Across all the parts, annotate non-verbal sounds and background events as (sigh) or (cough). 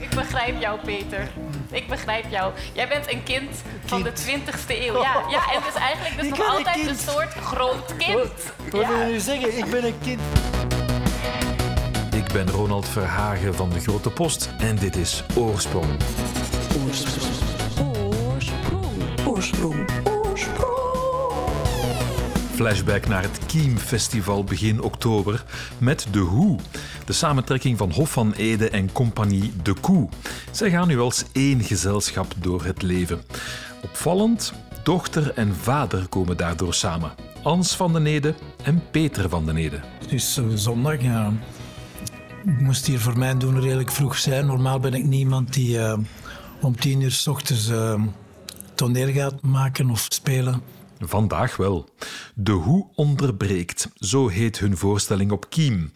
Ik begrijp jou, Peter. Ik begrijp jou. Jij bent een kind van de 20ste eeuw. Ja, ja, en dus eigenlijk dus Ik nog een altijd een soort groot kind. Wat wil Ja. je nu zeggen? Ik ben een kind. Ik ben Ronald Verhagen van de Grote Post en dit is Oorsprong. Flashback naar het Kiem Festival begin oktober met De Hoe, de samentrekking van Hof van Ede en compagnie De Koe. Zij gaan nu als één gezelschap door het leven. Opvallend, dochter en vader komen daardoor samen. Ans van den Ede en Peter van den Ede. Het is zondag, ja. Ik moest hier voor mijn doen redelijk vroeg zijn. Normaal ben ik niemand die eh, om tien uur s ochtends eh, toneel gaat maken of spelen. Vandaag wel. De Hoe onderbreekt, zo heet hun voorstelling op Kiem.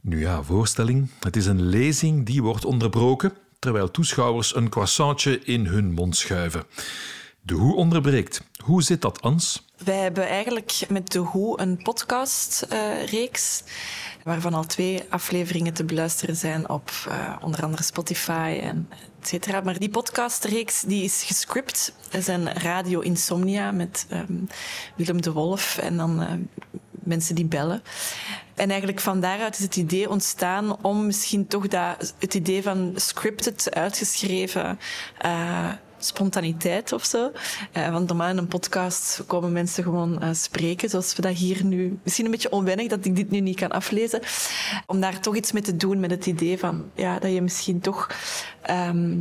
Nu ja, voorstelling. Het is een lezing die wordt onderbroken terwijl toeschouwers een croissantje in hun mond schuiven. De Hoe onderbreekt. Hoe zit dat, Ans? Wij hebben eigenlijk met De Hoe een podcastreeks, waarvan al twee afleveringen te beluisteren zijn op eh, onder andere Spotify en et cetera. Maar die podcastreeks die is gescript. Dat is een Radio Insomnia met ehm, Willem de Wolf en dan eh, mensen die bellen. En eigenlijk van daaruit is het idee ontstaan om misschien toch dat, het idee van scripted, uitgeschreven... eh, spontaniteit of zo. Eh, want normaal in een podcast komen mensen gewoon eh, spreken, zoals we dat hier nu... Misschien een beetje onwennig dat ik dit nu niet kan aflezen. Om daar toch iets mee te doen met het idee van ja, dat je misschien toch... ehm,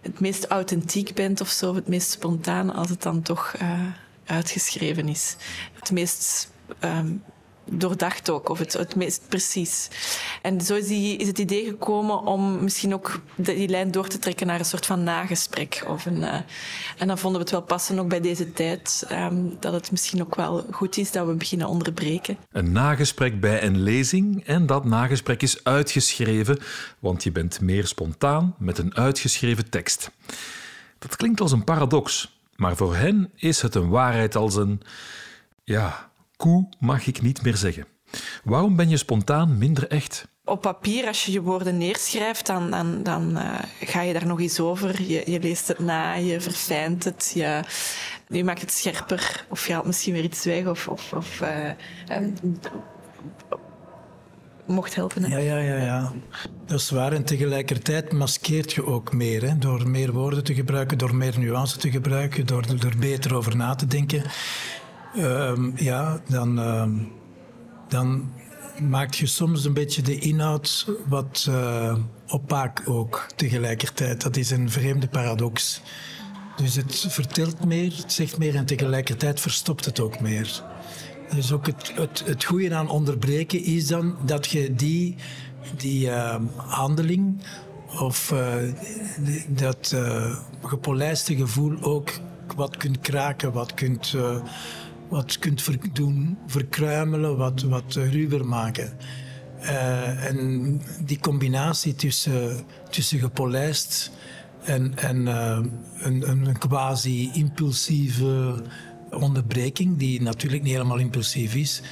het meest authentiek bent of zo, het meest spontaan, als het dan toch eh, uitgeschreven is. Het meest ehm, doordacht ook, of het, het meest precies. En zo is, die, is het idee gekomen om misschien ook die lijn door te trekken naar een soort van nagesprek. Of een, eh, en dan vonden we het wel passen, ook bij deze tijd, ehm, dat het misschien ook wel goed is dat we beginnen onderbreken. Een nagesprek bij een lezing en dat nagesprek is uitgeschreven, want je bent meer spontaan met een uitgeschreven tekst. Dat klinkt als een paradox, maar voor hen is het een waarheid als een... Ja, koe mag ik niet meer zeggen. Waarom ben je spontaan minder echt? Op papier, als je je woorden neerschrijft, dan, dan, dan eh, ga je daar nog eens over. Je, je leest het na, je verfijnt het, je, je maakt het scherper. Of je haalt misschien weer iets weg. Of, of, of eh, eh, mocht helpen. hè? Ja, ja, ja, ja. Dat is waar. En tegelijkertijd maskeert je ook meer. Hè? Door meer woorden te gebruiken, door meer nuance te gebruiken, door er beter over na te denken. Ehm, ja, dan, ehm, dan maakt je soms een beetje de inhoud wat eh, opaak ook tegelijkertijd. Dat is een vreemde paradox. Dus het vertelt meer, het zegt meer en tegelijkertijd verstopt het ook meer. Dus ook het, het, het goede aan onderbreken is dan dat je die, die eh, handeling of eh, dat eh, gepolijste gevoel ook wat kunt kraken, wat kunt, wat kunt doen verkruimelen, wat, wat eh, ruwer maken. Eh, en die combinatie tussen, tussen gepolijst en, en eh, een, een, quasi-impulsieve onderbreking, die natuurlijk niet helemaal impulsief is,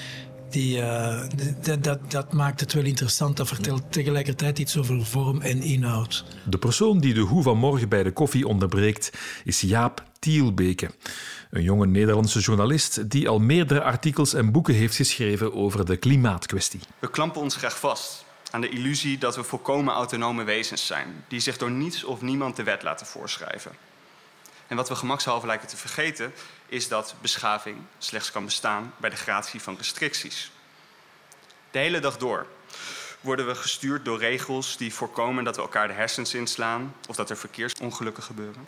die, dat, dat, dat maakt het wel interessant. Dat vertelt tegelijkertijd iets over vorm en inhoud. De persoon die de hoe van morgen bij de koffie onderbreekt is Jaap Tielbeke. Een jonge Nederlandse journalist die al meerdere artikels en boeken heeft geschreven over de klimaatkwestie. We klampen ons graag vast aan de illusie dat we volkomen autonome wezens zijn, die zich door niets of niemand de wet laten voorschrijven. En wat we gemakshalve lijken te vergeten, is dat beschaving slechts kan bestaan bij de gratie van restricties. De hele dag door worden we gestuurd door regels die voorkomen dat we elkaar de hersens inslaan of dat er verkeersongelukken gebeuren.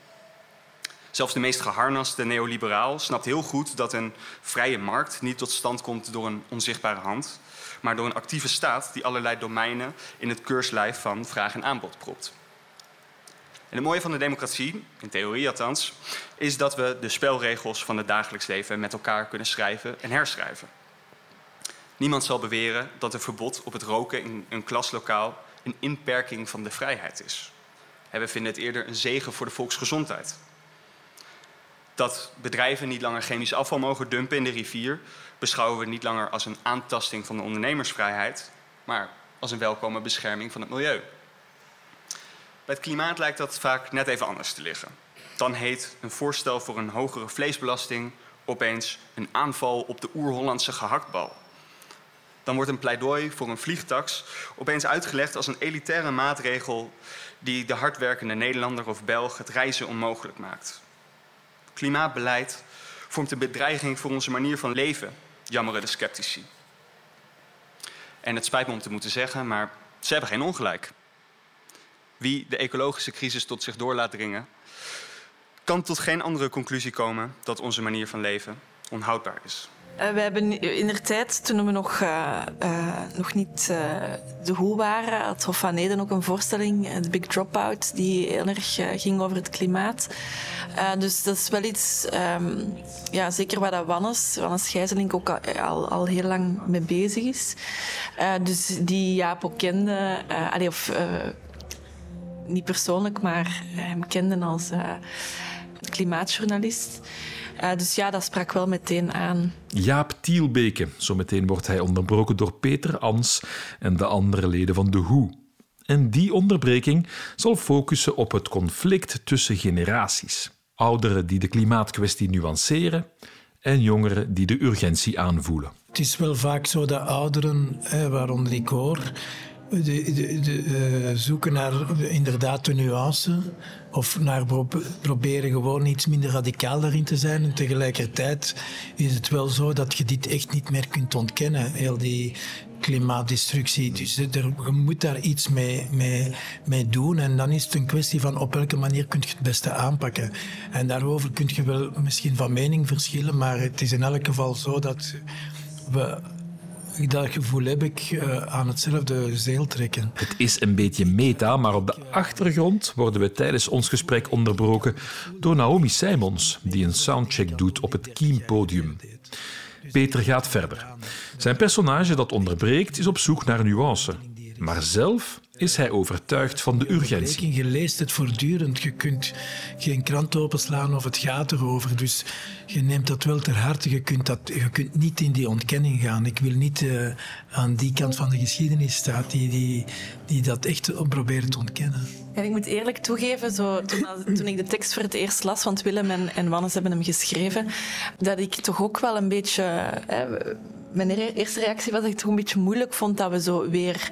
Zelfs de meest geharnaste neoliberaal snapt heel goed dat een vrije markt niet tot stand komt door een onzichtbare hand, maar door een actieve staat die allerlei domeinen in het keurslijf van vraag en aanbod propt. En het mooie van de democratie, in theorie althans, is dat we de spelregels van het dagelijks leven met elkaar kunnen schrijven en herschrijven. Niemand zal beweren dat een verbod op het roken in een klaslokaal een inperking van de vrijheid is. We vinden het eerder een zegen voor de volksgezondheid. Dat bedrijven niet langer chemisch afval mogen dumpen in de rivier, beschouwen we niet langer als een aantasting van de ondernemersvrijheid, maar als een welkome bescherming van het milieu. Bij het klimaat lijkt dat vaak net even anders te liggen. Dan heet een voorstel voor een hogere vleesbelasting opeens een aanval op de oer-Hollandse gehaktbal. Dan wordt een pleidooi voor een vliegtax opeens uitgelegd als een elitaire maatregel die de hardwerkende Nederlander of Belg het reizen onmogelijk maakt. Klimaatbeleid vormt een bedreiging voor onze manier van leven, jammeren de sceptici. En het spijt me om te moeten zeggen, maar ze hebben geen ongelijk. Wie de ecologische crisis tot zich door laat dringen, kan tot geen andere conclusie komen dat onze manier van leven onhoudbaar is. Uh, we hebben in de tijd, toen we nog, uh, uh, nog niet de hoe waren, had Hof van Eden ook een voorstelling, de Big Dropout, die heel erg ging over het klimaat. dus dat is wel iets, um, ja, zeker waar dat Wannes, Wannes Gijzelink ook al, al, heel lang mee bezig is. dus die Jaap ook kende, of niet persoonlijk, maar hem kende als klimaatjournalist. Uh, dus ja, dat sprak wel meteen aan. Jaap Tielbeke. Zometeen wordt hij onderbroken door Peter Ans en de andere leden van De Hoe. En die onderbreking zal focussen op het conflict tussen generaties. Ouderen die de klimaatkwestie nuanceren en jongeren die de urgentie aanvoelen. Het is wel vaak zo dat ouderen, waaronder ik hoor, uh, zoeken naar inderdaad de nuance. Of naar proberen gewoon iets minder radicaal daarin te zijn. En tegelijkertijd is het wel zo dat je dit echt niet meer kunt ontkennen. Heel die klimaatdestructie. Dus er, je moet daar iets mee, mee, mee doen. En dan is het een kwestie van op welke manier kun je het beste aanpakken. En daarover kun je wel misschien van mening verschillen. Maar het is in elk geval zo dat we dat gevoel heb ik uh, aan hetzelfde zeel trekken. Het is een beetje meta, maar op de achtergrond worden we tijdens ons gesprek onderbroken door Naomi Simons, die een soundcheck doet op het Kiem-podium. Peter gaat verder. Zijn personage dat onderbreekt is op zoek naar nuance. Maar zelf is hij overtuigd van de urgentie. Je leest het voortdurend. Je kunt geen krant openslaan of het gaat erover. Dus je neemt dat wel ter harte. Je kunt, dat, je kunt niet in die ontkenning gaan. Ik wil niet uh, aan die kant van de geschiedenis staan die, die, die dat echt probeert te ontkennen. En ik moet eerlijk toegeven, zo, toen, toen, ik de tekst voor het eerst las, want Willem en, en Wannes hebben hem geschreven, dat ik toch ook wel een beetje... Hè, mijn eerste reactie was dat ik het een beetje moeilijk vond dat we zo weer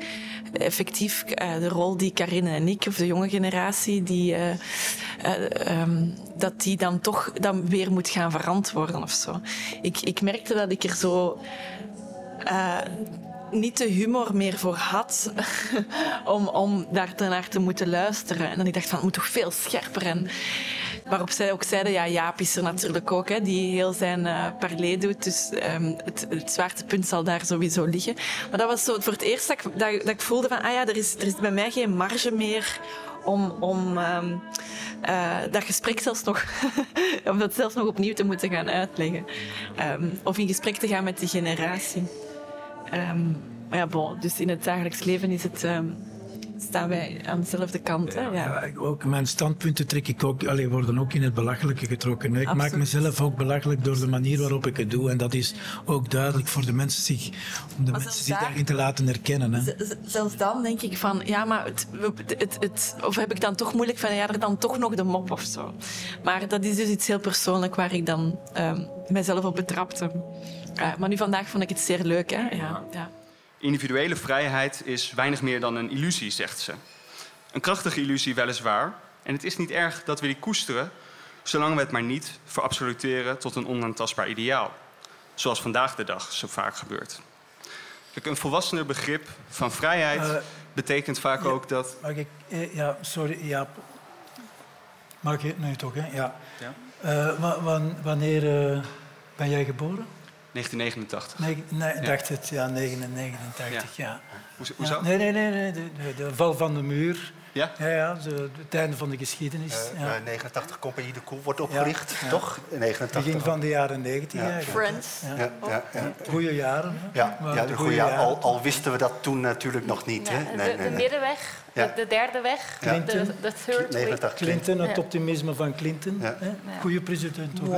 effectief uh, de rol die Karine en ik, of de jonge generatie, die, uh, uh, um, dat die dan toch dan weer moet gaan verantwoorden of zo. Ik, ik merkte dat ik er zo niet de humor meer voor had (laughs) om, om daar naar te moeten luisteren. En dan ik dacht van, het moet toch veel scherper. En waarop zij ook zeiden, ja, Jaap is er natuurlijk ook, hè, die heel zijn uh, parley doet. Dus um, het, het zwaartepunt zal daar sowieso liggen. Maar dat was zo voor het eerst dat ik, dat, ik voelde van, ah ja, er is, er is bij mij geen marge meer om, om um, uh, dat gesprek zelfs nog, (laughs) om dat zelfs nog opnieuw te moeten gaan uitleggen. Um, of in gesprek te gaan met die generatie. Maar ja, bon, dus in het dagelijks leven is het, staan wij aan dezelfde kant. Hè? Ja. ja. ook mijn standpunten trek ik ook, allee, worden ook in het belachelijke getrokken. Ik Absoluut. maak mezelf ook belachelijk door de manier waarop ik het doe. En dat is ook duidelijk voor de mensen, zich, om de mensen zich daarin te laten herkennen. Hè. Zelfs dan denk ik van, ja, maar het, het, het, of heb ik dan toch moeilijk van, ja, er dan toch nog de mop of zo. Maar dat is dus iets heel persoonlijk waar ik dan um, mijzelf op betrapte. Uh, maar nu vandaag vond ik het zeer leuk. Hè? Ja, ja. Individuele vrijheid is weinig meer dan een illusie, zegt ze. Een krachtige illusie weliswaar. En het is niet erg dat we die koesteren, zolang we het maar niet verabsoluteren tot een onaantastbaar ideaal. Zoals vandaag de dag zo vaak gebeurt. Kijk, een volwassener begrip van vrijheid uh, betekent vaak ja, ook dat. Mag ik, eh, ja, sorry, ja. Mag ik nu toch, hè? Ja. ja. Uh, wanneer uh, ben jij geboren? 1989. Nee, nee ik dacht het, ja, 1989, ja. ja. Hoezo? Ja, nee, nee, nee, nee. De, de, de, val van de muur. Ja? Ja, ja de, het einde van de geschiedenis. Uh, ja. 89 Compagnie de Koe wordt opgericht, ja. toch? 89. Begin van de jaren 90 ja. Friends. Ja. Ja. Ja. Goeie jaren. Ja, ja, de goede jaren. Al, al, wisten we dat toen natuurlijk nog niet. hè? Nee, de, nee, de middenweg De, de derde weg, Ja. de, de third way. 89 Clinton, het Ja. optimisme van Clinton. Goeie president toch?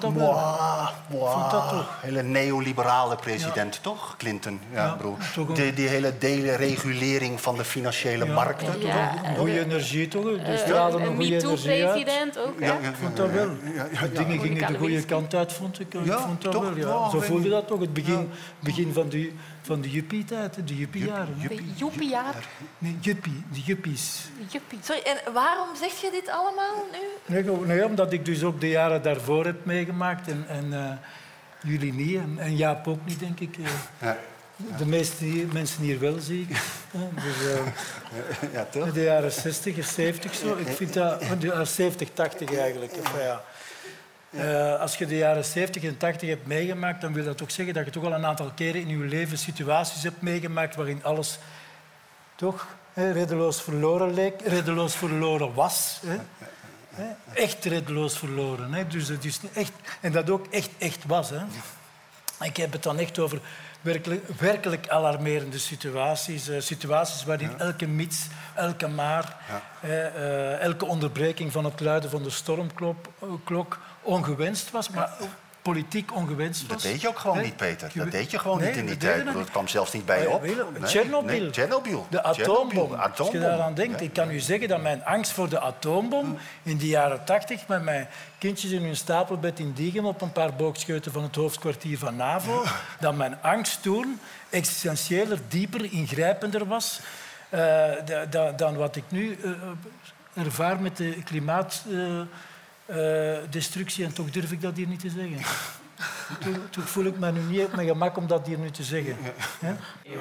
dat dat toch? Hele neoliberale president, toch? Clinton, ja, Ja, broer. toch een- Die, die hele deregulering van de financiële Ja, markten. Ja, Goede eh, energie toch? Die eh, straalde een een goede energie uit. MeToo-president ook, hè? Ja, ja, Ik vond dat wel. ja, ja, De dingen gingen de goede kant uit, vond ik. Vond dat toch? wel, Zo voelde je. dat toch, het begin, begin van de, van de juppie-tijd, de juppie-jaren. joepie-jaren. Nee, juppie, de juppies. Juppie. Sorry, en waarom zeg je dit allemaal nu? Nee, omdat ik dus ook de jaren daarvoor heb meegemaakt en, en eh, jullie niet en, en Jaap ook niet, denk ik. eh. Ja. De meeste hier- mensen hier wel, zie ik. Dus, eh, Ja, toch? de jaren 60 en 70 zo. Ik vind dat... De jaren 70, 80 eigenlijk. Ja. Eh, als je de jaren 70 en 80 hebt meegemaakt, dan wil dat ook zeggen dat je toch al een aantal keren in je leven situaties hebt meegemaakt waarin alles toch hè, reddeloos verloren leek, reddeloos verloren was. Hè. Echt reddeloos verloren. Hè. Dus het is echt, en dat ook echt, echt was. Hè. Ik heb het dan echt over werkelijk, werkelijk alarmerende situaties. eh, situaties waarin elke mits, elke maar, eh, elke onderbreking van het luiden van de stormklok klok ongewenst was, maar ook politiek ongewenst was. Dat deed je ook gewoon niet, Peter. Dat deed je gewoon Nee, niet in die tijd. dat kwam zelfs niet bij je op. Tsjernobyl. nee. De atoombom. Als je daaraan denkt, ik kan u zeggen dat mijn angst voor de atoombom in de jaren tachtig met mijn kindjes in hun stapelbed in Diegem op een paar boogscheuten van het hoofdkwartier van NAVO, dat mijn angst toen existentiëler, dieper, ingrijpender was eh, da- da- dan wat ik nu eh, ervaar met de klimaatdestructie. en toch durf ik dat hier niet te zeggen. Toch voel ik me nu niet op mijn gemak om dat hier nu te zeggen.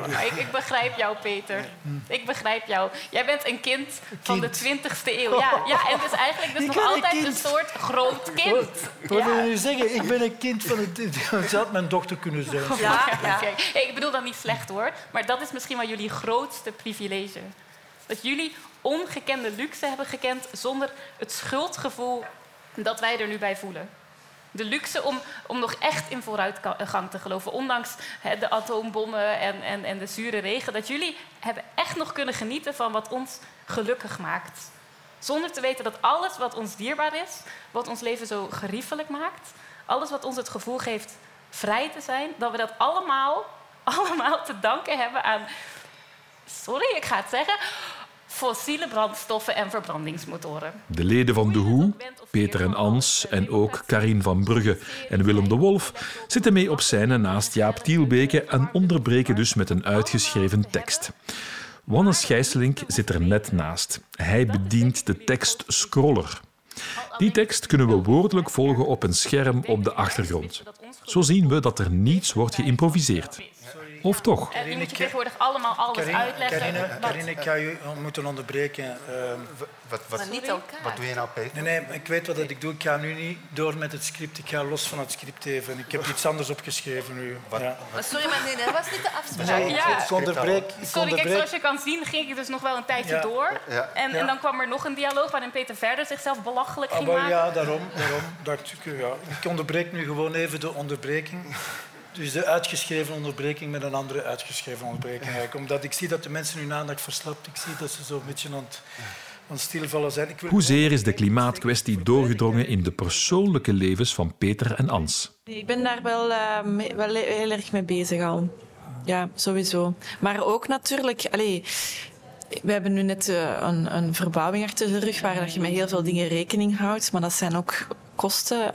Maar ik, ik begrijp jou, Peter. Ik begrijp jou. Jij bent een kind van de 20e eeuw. Ja, ja, en dus eigenlijk dus Ik nog een altijd een soort groot kind. Wat wil je Ja. nu zeggen? Ik ben een kind van het... Het zou mijn dochter kunnen zijn. Ja, ja. Ik bedoel dat niet slecht hoor, maar dat is misschien wel jullie grootste privilege. Dat jullie ongekende luxe hebben gekend zonder het schuldgevoel dat wij er nu bij voelen. De luxe om, om nog echt in vooruitgang te geloven, ondanks de atoombommen en, en, en de zure regen. Dat jullie hebben echt nog kunnen genieten van wat ons gelukkig maakt. Zonder te weten dat alles wat ons dierbaar is, wat ons leven zo geriefelijk maakt, alles wat ons het gevoel geeft vrij te zijn, dat we dat allemaal, (laughs) allemaal te danken hebben aan, sorry, ik ga het zeggen, fossiele brandstoffen en verbrandingsmotoren. De leden van De Hoe, Peter en Ans en ook Karin van Brugge en Willem de Wolf zitten mee op scène naast Jaap Tielbeke en onderbreken dus met een uitgeschreven tekst. Wannes Gijsselink zit er net naast. Hij bedient de tekst scroller. Die tekst kunnen we woordelijk volgen op een scherm op de achtergrond. Zo zien we dat er niets wordt geïmproviseerd. Of toch? En nu moet je tegenwoordig allemaal alles uitleggen. Karine, ik ga je moeten onderbreken. Ehm, Wat, wat, niet wat doe je nou, Peter? nee, nee, ik weet wat ik doe. Ik ga nu niet door met het script. Ik ga los van het script even. Ik heb iets anders opgeschreven nu. Ja. Sorry, maar nee, dat was niet de afspraak. Nee, Ja. ik onderbreek. Ik Sorry, kijk, zoals je kan zien ging ik dus nog wel een tijdje Ja. door. Ja. En, Ja. en dan kwam er nog een dialoog waarin Peter verder zichzelf belachelijk Ah, ging maken. ja, daarom. daarom dacht ik, ja. ik onderbreek nu gewoon even de onderbreking. Dus de uitgeschreven onderbreking met een andere uitgeschreven onderbreking. Eigenlijk. Omdat ik zie dat de mensen hun aandacht verslapt. Ik zie dat ze zo een beetje aan het, aan het stilvallen zijn. Ik wil Hoezeer is de klimaatkwestie doorgedrongen in de persoonlijke levens van Peter en Ans? Ik ben daar wel, eh, mee- wel heel erg mee bezig al. Ja, sowieso. Maar ook natuurlijk... Allee, we hebben nu net eh, een, een verbouwing achter de rug waar dat je met heel veel dingen rekening houdt. Maar dat zijn ook kosten.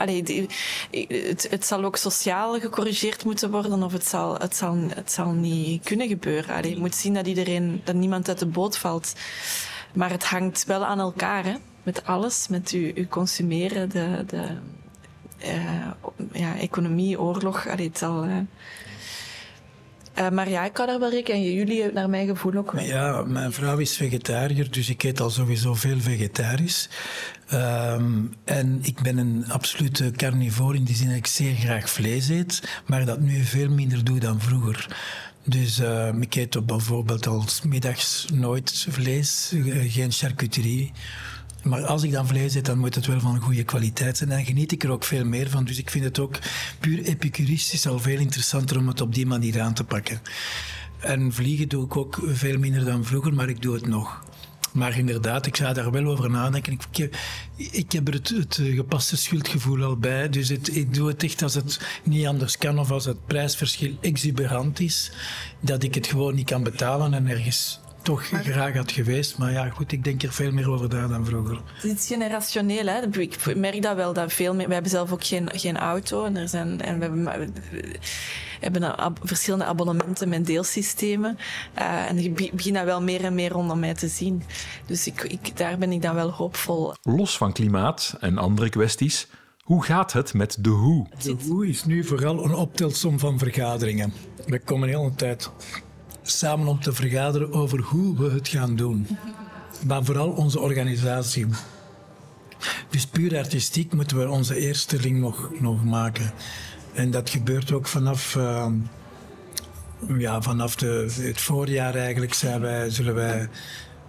Het, het zal ook sociaal gecorrigeerd moeten worden of het zal, het zal, het zal niet kunnen gebeuren. Je moet zien dat, iedereen, dat niemand uit de boot valt. Maar het hangt wel aan elkaar, hè? met alles. Met uw consumeren, de, de, eh, ja, economie, oorlog. Allee, het zal, eh. Eh, maar ja, ik kan daar wel rekenen. En jullie, naar mijn gevoel ook wel. Ja, mijn vrouw is vegetariër, dus ik eet al sowieso veel vegetarisch. Ehm, en ik ben een absolute carnivore in die zin dat ik zeer graag vlees eet, maar dat nu veel minder doe dan vroeger. Dus eh, ik eet bijvoorbeeld als middags nooit vlees, eh, geen charcuterie. Maar als ik dan vlees eet, dan moet het wel van goede kwaliteit zijn. En geniet ik er ook veel meer van. Dus ik vind het ook puur epicuristisch al veel interessanter om het op die manier aan te pakken. En vliegen doe ik ook veel minder dan vroeger, maar ik doe het nog. Maar inderdaad, ik zou daar wel over nadenken. Ik, ik, ik heb er het, gepaste schuldgevoel al bij. Dus ik doe het echt als het niet anders kan of als het prijsverschil exuberant is. Dat ik het gewoon niet kan betalen en ergens toch graag had geweest. Maar ja, goed, ik denk er veel meer over na dan vroeger. Het is generationeel. Hè? Ik merk dat wel. Dat veel meer, we hebben zelf ook geen, geen auto. En, er zijn, en we hebben, we hebben ab, verschillende abonnementen met deelsystemen. Uh, en ik begin dat wel meer en meer rondom mij te zien. Dus ik, ik, daar ben ik dan wel hoopvol. Los van klimaat en andere kwesties... Hoe gaat het met de hoe? De hoe is nu vooral een optelsom van vergaderingen. We komen de hele tijd samen om te vergaderen over hoe we het gaan doen. Maar vooral onze organisatie. Dus puur artistiek moeten we onze eerste ring nog, nog maken. En dat gebeurt ook vanaf, uh, ja, vanaf de, het voorjaar eigenlijk zijn wij, zullen wij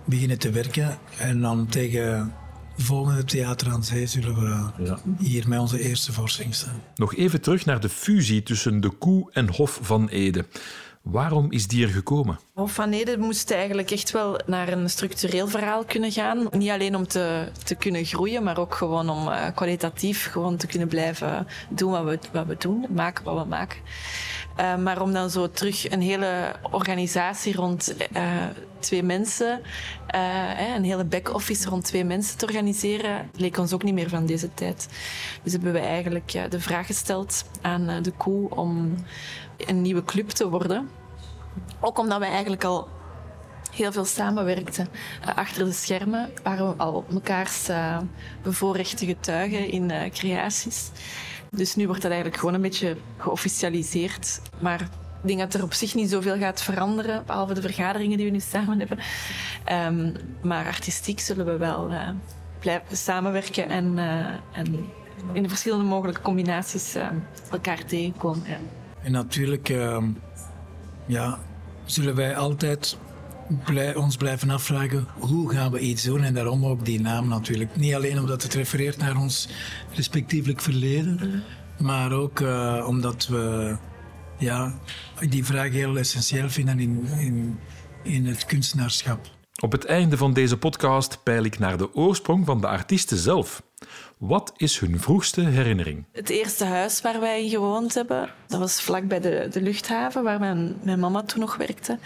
beginnen te werken. En dan tegen volgende Theater aan Zee zullen we ja. hier met onze eerste voorstelling staan. Nog even terug naar de fusie tussen de Koe en Hof van Ede. Waarom is die er gekomen? Hof van Ede moest eigenlijk echt wel naar een structureel verhaal kunnen gaan. Niet alleen om te, te kunnen groeien, maar ook gewoon om uh, kwalitatief gewoon te kunnen blijven doen wat we, wat we doen, maken wat we maken. Uh, maar om dan zo terug een hele organisatie rond uh, twee mensen, een hele back-office rond twee mensen te organiseren, leek ons ook niet meer van deze tijd. Dus hebben we eigenlijk de vraag gesteld aan de koe om een nieuwe club te worden. Ook omdat we eigenlijk al heel veel samenwerkten achter de schermen. Waren we al mekaars uh, bevoorrechte getuigen in creaties. Dus nu wordt dat eigenlijk gewoon een beetje geofficialiseerd. Maar ik denk dat er op zich niet zoveel gaat veranderen, behalve de vergaderingen die we nu samen hebben. Um, maar artistiek zullen we wel blijven samenwerken en, en in de verschillende mogelijke combinaties elkaar tegenkomen. En natuurlijk uh, ja, zullen wij altijd ons blijven afvragen hoe gaan we iets doen. En daarom ook die naam natuurlijk. Niet alleen omdat het refereert naar ons respectievelijk verleden, maar ook uh, omdat we ja, die vraag heel essentieel vinden in, in, in het kunstenaarschap. Op het einde van deze podcast peil ik naar de oorsprong van de artiesten zelf. Wat is hun vroegste herinnering? Het eerste huis waar wij gewoond hebben, dat was vlak bij de, de luchthaven, waar mijn, mijn mama toen nog werkte.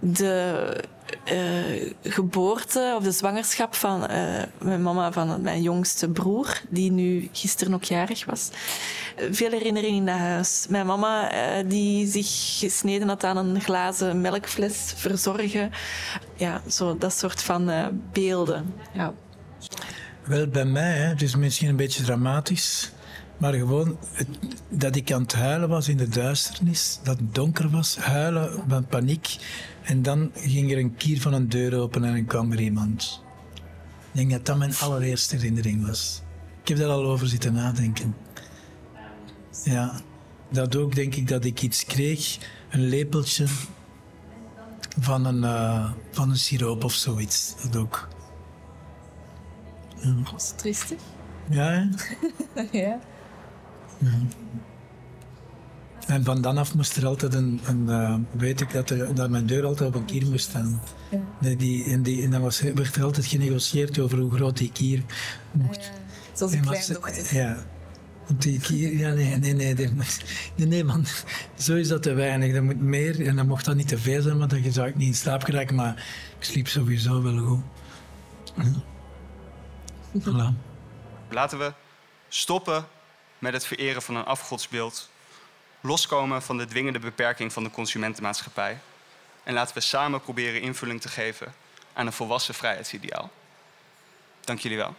De uh, geboorte of de zwangerschap van uh, mijn mama van mijn jongste broer, die nu gisteren ook jarig was. Veel herinneringen in dat huis. Mijn mama uh, die zich gesneden had aan een glazen melkfles verzorgen. Ja, zo dat soort van beelden. Ja. Wel, bij mij, het is misschien een beetje dramatisch, maar gewoon het, dat ik aan het huilen was in de duisternis, dat het donker was, huilen van paniek. En dan ging er een kier van een deur open en er kwam er iemand. Ik denk dat dat mijn allereerste herinnering was. Ik heb daar al over zitten nadenken. Ja, dat ook denk ik dat ik iets kreeg, een lepeltje van een, uh, van een siroop of zoiets. Dat ook. Ja. Was het triestig? Ja, (laughs) ja. ja. En van dan af moest er altijd een, een uh, weet ik dat, er, dat mijn deur altijd op een kier moest staan. Ja. Die, en, die, en dan was, werd er altijd genegocieerd over hoe groot die kier mocht. Ja, zoals een kleindochter. Ja. Die kier, ja, nee, nee, nee, nee, nee, man. Zo is dat te weinig. Dat moet meer en dan mocht dat niet te veel zijn, want dan zou ik niet in slaap geraken. Maar ik sliep sowieso wel goed. Ja. Laten we stoppen met het vereren van een afgodsbeeld, loskomen van de dwingende beperking van de consumentenmaatschappij en laten we samen proberen invulling te geven aan een volwassen vrijheidsideaal. Dank jullie wel.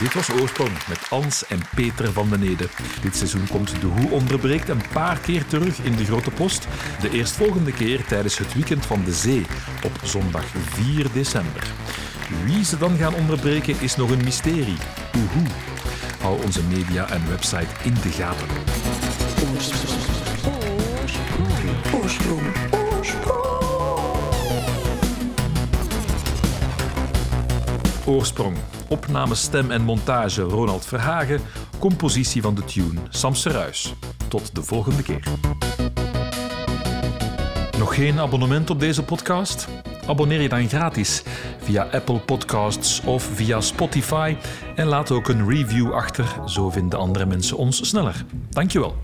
Dit was Oorsprong met Ans en Peter van den Ede. Dit seizoen komt De Hoe onderbreekt een paar keer terug in de Grote Post. De eerstvolgende keer tijdens het Weekend van de Zee op zondag 4 december. Wie ze dan gaan onderbreken is nog een mysterie. Oehoe. Hou onze media en website in de gaten. Oorsprong. Opname, stem en montage Ronald Verhagen. Compositie van de tune Sam Seruis. Tot de volgende keer. geen abonnement op deze podcast? Abonneer je dan gratis via Apple Podcasts of via Spotify en laat ook een review achter, zo vinden andere mensen ons sneller. Dankjewel.